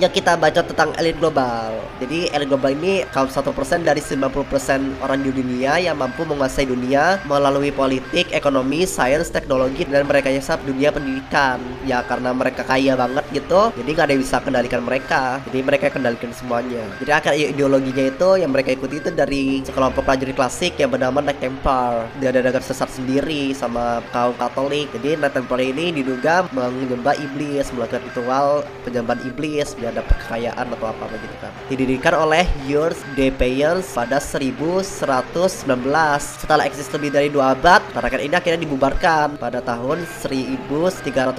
Ya kita baca tentang elit global. Jadi elit global ini kaum satu persen dari 90% orang di dunia yang mampu menguasai dunia melalui politik, ekonomi, sains, teknologi dan mereka nyesap dunia pendidikan. Ya karena mereka kaya banget gitu, jadi nggak ada yang bisa kendalikan mereka. Jadi mereka kendalikan semuanya. Jadi akar ideologinya itu yang mereka ikuti itu dari sekelompok prajurit klasik yang bernama Knight Templar. Dia ada negara sesat sendiri sama kaum Katolik. Jadi Knight Templar ini diduga menyembah iblis, melakukan ritual penyembahan iblis biar dapat kekayaan atau apa begitu kan. Didirikan oleh Yours de Payens pada 1119. Setelah eksis lebih dari dua abad, tarikat ini akhirnya dibubarkan pada tahun 1312.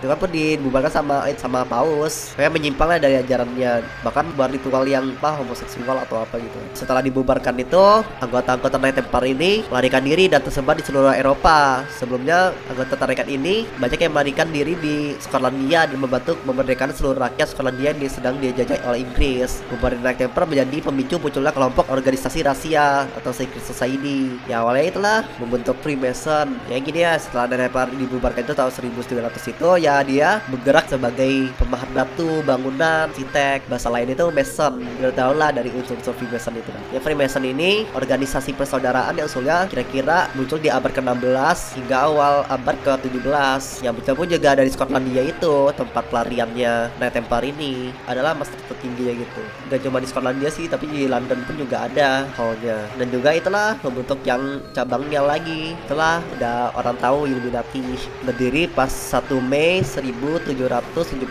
Itu kan pun dibubarkan sama sama Paus. Kayak menyimpang lah dari ajarannya. Bahkan buat ritual yang apa homoseksual atau apa gitu. Setelah dibubarkan itu, anggota-anggota Knight Templar ini melarikan diri dan tersebar di seluruh Eropa. Sebelumnya anggota tarikat ini banyak yang melarikan diri di Skotlandia dan membantu memerdekakan seluruh rakyat Skotlandia yang sedang dijajah oleh Inggris. Bubaran Templar menjadi pemicu munculnya kelompok organisasi rahasia atau secret society. Ya awalnya itulah membentuk Freemason. Ya gini ya setelah Templar dibubarkan itu tahun 1900 itu ya dia bergerak sebagai pemahat batu, bangunan, sitek. Bahasa lain itu Mason. Udah tau lah dari unsur-unsur Freemason itu kan. Ya Freemason ini organisasi persaudaraan yang usulnya kira-kira muncul di abad ke-16 hingga awal abad ke-17. Yang muncul pun juga dari Skotlandia itu tempat pelariannya Knight Templar ini adalah master tertingginya gitu. Gak cuma di Skotlandia sih, tapi di London pun juga ada hallnya. Dan juga itulah membentuk yang cabangnya lagi. Itulah udah orang tahu Illuminati berdiri pas 1 Mei 1776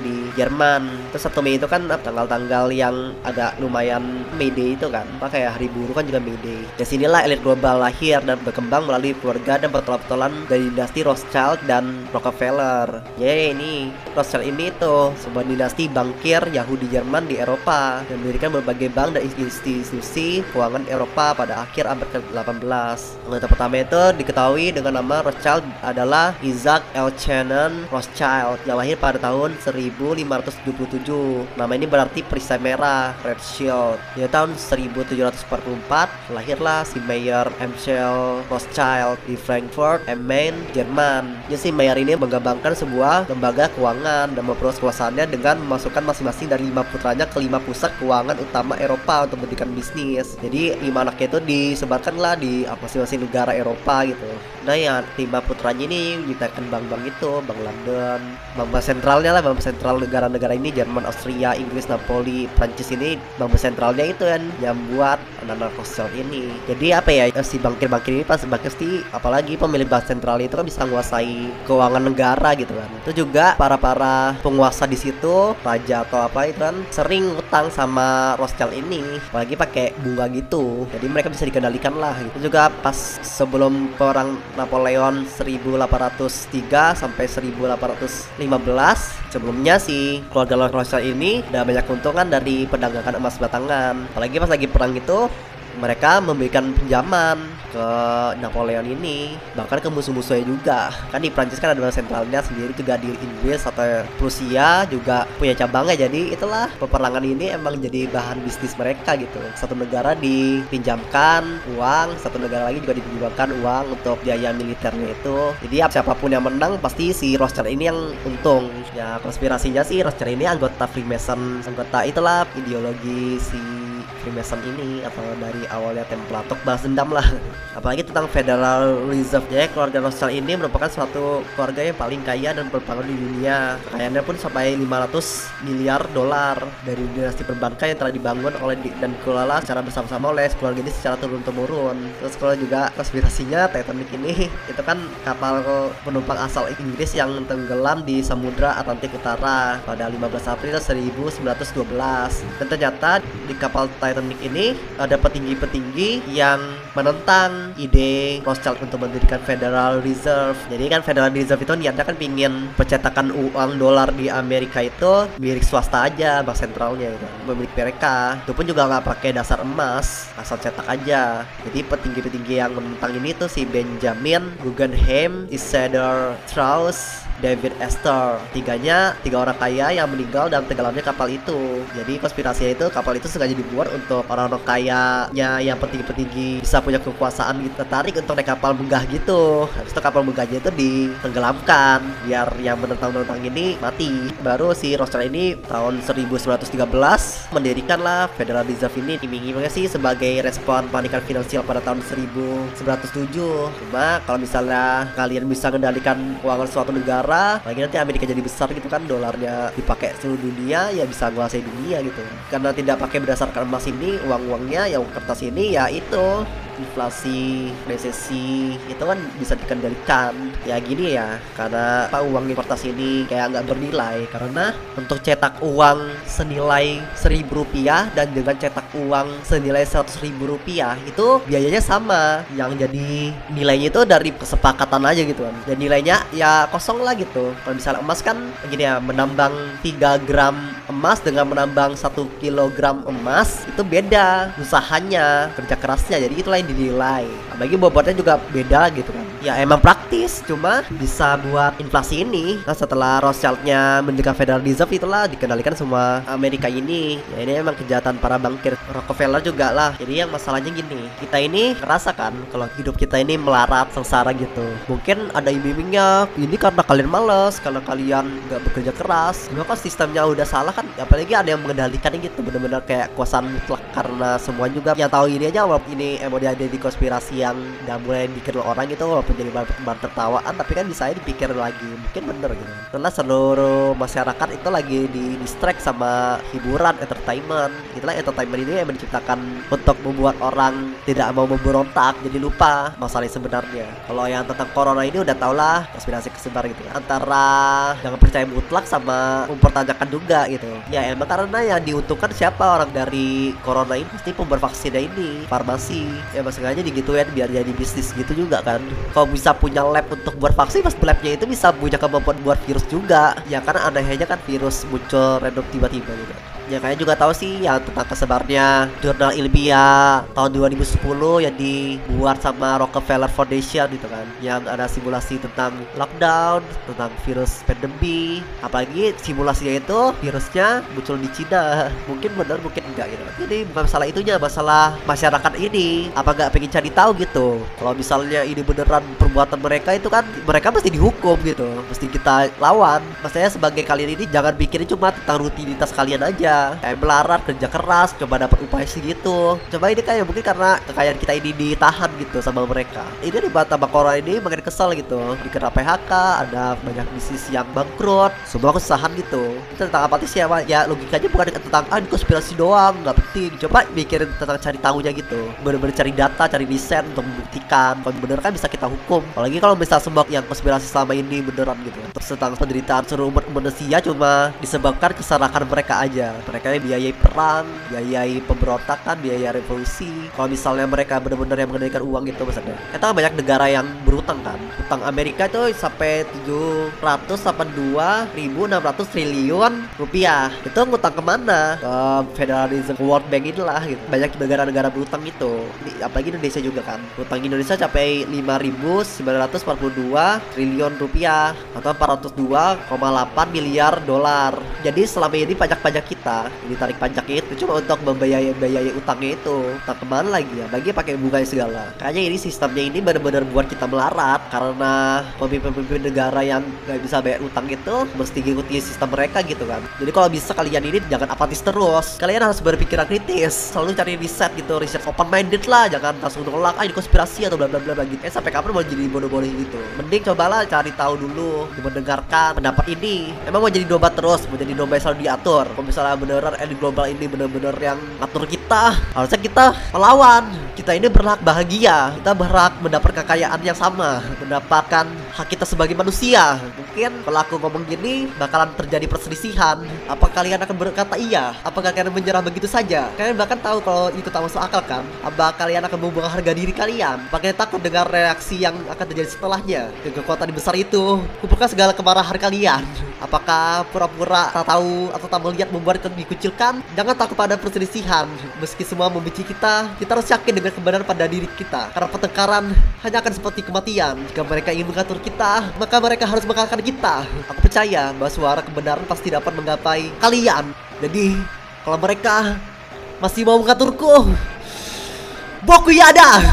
di Jerman. Terus 1 Mei itu kan tanggal-tanggal yang agak lumayan May Day itu kan. Apa kayak hari buruh kan juga May Day. Di sinilah elit global lahir dan berkembang melalui keluarga dan pertolan dari dinasti Rothschild dan Rockefeller. Ya ini Rothschild ini tuh sebuah dinasti bankir Yahudi Jerman di Eropa dan mendirikan berbagai bank dan institusi keuangan Eropa pada akhir abad ke-18. Anggota pertama itu diketahui dengan nama Rothschild adalah Isaac L. Shannon Rothschild yang lahir pada tahun 1577. Nama ini berarti perisai merah, Red Shield. Di tahun 1744 lahirlah si Mayer Michel Rothschild di Frankfurt am Main, Jerman. Jadi si Mayer ini mengembangkan sebuah lembaga keuangan dan memperluas dengan memasukkan masing-masing dari lima putranya ke lima pusat keuangan utama Eropa untuk mendirikan bisnis. Jadi lima anaknya itu disebarkanlah di masing-masing negara Eropa gitu. Nah ya lima putranya ini menciptakan bank-bank itu, Bank London, bank-bank sentralnya lah, bank sentral negara-negara ini Jerman, Austria, Inggris, Napoli, Prancis ini bank sentralnya itu kan yang buat anak-anak Rothschild ini. Jadi apa ya si bankir-bankir ini pas pasti apalagi pemilik bank sentral itu kan bisa menguasai keuangan negara gitu kan. Itu juga para-para penguasa di situ, raja atau apa itu kan sering utang sama Rothschild ini, apalagi pakai bunga gitu. Jadi mereka bisa dikendalikan lah. Itu juga pas sebelum perang Napoleon 1803 sampai 1815 sebelumnya si keluarga Rothschild ini udah banyak keuntungan dari perdagangan emas batangan apalagi pas lagi perang itu mereka memberikan pinjaman ke Napoleon ini bahkan ke musuh-musuhnya juga. Kan di Prancis kan ada sentralnya sendiri juga di Inggris atau Prusia juga punya cabangnya. Jadi itulah peperangan ini emang jadi bahan bisnis mereka gitu. Satu negara dipinjamkan uang satu negara lagi juga dipinjamkan uang untuk biaya militernya itu. Jadi siapa pun yang menang pasti si Rothschild ini yang untung. Ya konspirasinya sih Rothschild ini anggota Freemason anggota itulah ideologi si Freemason ini atau dari awalnya Templatok balas dendam lah. Apalagi tentang Federal Reserve ya keluarga Rothschild ini merupakan suatu keluarga yang paling kaya dan berpengaruh di dunia. Kekayaannya pun sampai 500 miliar dolar dari dinasti perbankan yang telah dibangun oleh di, dan dikelola secara bersama-sama oleh keluarga ini secara turun-temurun. Terus kalau juga konspirasinya Titanic ini itu kan kapal penumpang asal Inggris yang tenggelam di Samudra Atlantik Utara pada 15 April 1912 dan ternyata di kapal Titanic ini ada petinggi-petinggi yang menentang ide Rothschild untuk mendirikan Federal Reserve. Jadi kan Federal Reserve itu niatnya kan pingin percetakan uang dolar di Amerika itu milik swasta aja, bank sentralnya itu, milik mereka. Itu pun juga nggak pakai dasar emas, asal cetak aja. Jadi petinggi-petinggi yang menentang ini tuh si Benjamin Guggenheim, Isidor Strauss, David Esther. Tiganya tiga orang kaya yang meninggal dalam tenggelamnya kapal itu. Jadi konspirasinya itu kapal itu sengaja dibuat untuk orang-orang kayanya yang petinggi-petinggi bisa punya kekuasaan gitu, tertarik untuk naik kapal megah gitu. Habis itu kapal megahnya itu ditenggelamkan biar yang menentang-menentang ini mati. Baru si Rothschild ini tahun 1913 mendirikan lah Federal Reserve ini iming-imingnya sih sebagai respon panikan finansial pada tahun 1907. Cuma kalau misalnya kalian bisa mengendalikan keuangan suatu negara, lagi nanti Amerika jadi besar gitu kan, dolarnya dipakai seluruh dunia ya bisa menguasai dunia gitu. Karena tidak pakai berdasarkan emas ini, uang-uangnya yang kertas ini ya itu inflasi, resesi itu kan bisa dikendalikan. Ya gini ya, karena apa uang kertas ini kayak nggak bernilai karena untuk cetak uang senilai seribu rupiah dan dengan cetak uang senilai seratus ribu rupiah itu biayanya sama. Yang jadi nilainya itu dari kesepakatan aja gitu kan. Dan nilainya ya kosong lah gitu. Kalau misalnya emas kan gini ya, menambang 3 gram emas dengan menambang satu kilogram emas itu beda usahanya kerja kerasnya jadi itulah dinilai. Apalagi bobotnya juga beda gitu kan ya emang praktis. Cuma bisa buat inflasi ini. Nah setelah Rothschildnya mendirikan Federal Reserve itulah dikendalikan semua Amerika ini. Ya ini emang kejahatan para bankir. Rockefeller juga lah. Jadi yang masalahnya gini. Kita ini kerasa kan kalau hidup kita ini melarat sengsara gitu. Mungkin ada iming-imingnya ini karena kalian males karena kalian nggak bekerja keras. Cuma kan sistemnya udah salah kan? Apalagi ada yang mengendalikannya gitu. Bener-bener kayak kuasaan mutlak karena semua juga yang tahu ini aja walaupun ini emang dia ada di konspirasi yang udah mulai dikira orang gitu walaupun jadi bahan, tertawaan tapi kan bisa dipikir lagi. Mungkin bener gitu. Karena seluruh masyarakat itu lagi di distract sama hiburan entertainment. Itulah entertainment ini yang menciptakan untuk membuat orang tidak mau memberontak. Jadi lupa masalah sebenarnya. Kalau yang tentang corona ini udah tau lah konspirasi kesebar gitu. Antara jangan percaya mutlak sama mempertanyakan juga gitu. Ya emang karena yang diuntungkan siapa? Orang dari corona ini pasti pembuat vaksinnya ini farmasi. Ya sengaja digituin biar jadi bisnis gitu juga kan kalau bisa punya lab untuk buat vaksin pas labnya itu bisa punya kemampuan buat virus juga. Ya karena anehnya kan virus muncul random tiba-tiba gitu ya kalian juga tahu sih yang tentang kesebarnya jurnal ilmiah tahun 2010 yang dibuat sama Rockefeller Foundation gitu kan. Yang ada simulasi tentang lockdown tentang virus pandemi. Apalagi simulasinya itu virusnya muncul di Cina. Mungkin benar mungkin enggak gitu. Jadi bukan masalah itunya masalah masyarakat ini. Apa nggak pengen cari tahu gitu. Kalau misalnya ini beneran perbuatan mereka itu kan mereka pasti dihukum gitu. Mesti kita lawan. Maksudnya sebagai kalian ini jangan pikirin cuma tentang rutinitas kalian aja kayak melarat kerja keras coba dapat upah segitu coba ini kayak mungkin karena kekayaan kita ini ditahan gitu sama mereka. Ini di Batam Corona ini makin kesel gitu. Dikena PHK ada banyak bisnis yang bangkrut semua kesusahan gitu. Itu tentang apa sih ya ya logikanya bukan tentang ah konspirasi doang nggak penting. Coba mikirin tentang cari tahunya gitu. Bener-bener cari data cari riset untuk membuktikan kalau bener kan bisa kita hukum. Apalagi kalau misal semua yang konspirasi selama ini beneran gitu. Terus tentang penderitaan seluruh umat manusia cuma disebabkan kesalahan mereka aja mereka biayai perang biayai pemberontakan biaya revolusi. Kalau misalnya mereka benar-benar yang mengendalikan uang gitu misalnya kita kan banyak negara yang berutang kan? Utang Amerika itu sampai 782.600 triliun rupiah. Itu ngutang ke mana? Ke Federal Reserve World Bank inilah gitu. Banyak negara-negara berutang itu. Apalagi Indonesia juga kan? Utang Indonesia capai 5.942 triliun rupiah atau 402,8 miliar dolar. Jadi selama ini pajak-pajak kita ditarik pajaknya itu cuma untuk membayar biaya utangnya itu. Utang ke mana lagi ya bagi pakai bunga segala. Kayaknya ini sistemnya ini benar-benar buat kita melarat karena pemimpin-pemimpin negara yang nggak bisa bayar utang itu mesti ngikuti sistem mereka gitu kan. Jadi kalau bisa kalian ini jangan apatis terus. Kalian harus berpikiran kritis selalu cari riset gitu riset open minded lah jangan langsung nolak ah ini konspirasi atau bla bla bla gitu. Eh sampai kapan mau jadi bodoh-bodoh gitu? Mending cobalah cari tahu dulu mendengarkan pendapat ini. Emang mau jadi domba terus mau jadi domba yang selalu diatur? Kalau misalnya beneran elit global ini bener-bener yang ngatur kita. Harusnya kita melawan. Kita ini berhak bahagia. Kita berhak mendapat kekayaan yang sama. Mendapatkan hak kita sebagai manusia mungkin kalau aku ngomong gini bakalan terjadi perselisihan apa kalian akan berkata iya apakah kalian menyerah begitu saja kalian bahkan tahu kalau itu tak masuk akal kan apa kalian akan membuang harga diri kalian apa kalian takut dengan reaksi yang akan terjadi setelahnya dengan kekuatan besar itu kumpulkan segala kemarahan kalian Apakah pura-pura tak tahu atau tak melihat membuat kita dikucilkan? Jangan takut pada perselisihan. Meski semua membenci kita, kita harus yakin dengan kebenaran pada diri kita. Karena pertengkaran hanya akan seperti kematian. Jika mereka ingin mengatur kita, maka mereka harus mengalahkan kita. Aku percaya bahwa suara kebenaran pasti dapat menggapai kalian. Jadi, kalau mereka masih mau mengaturku, Boku Yada!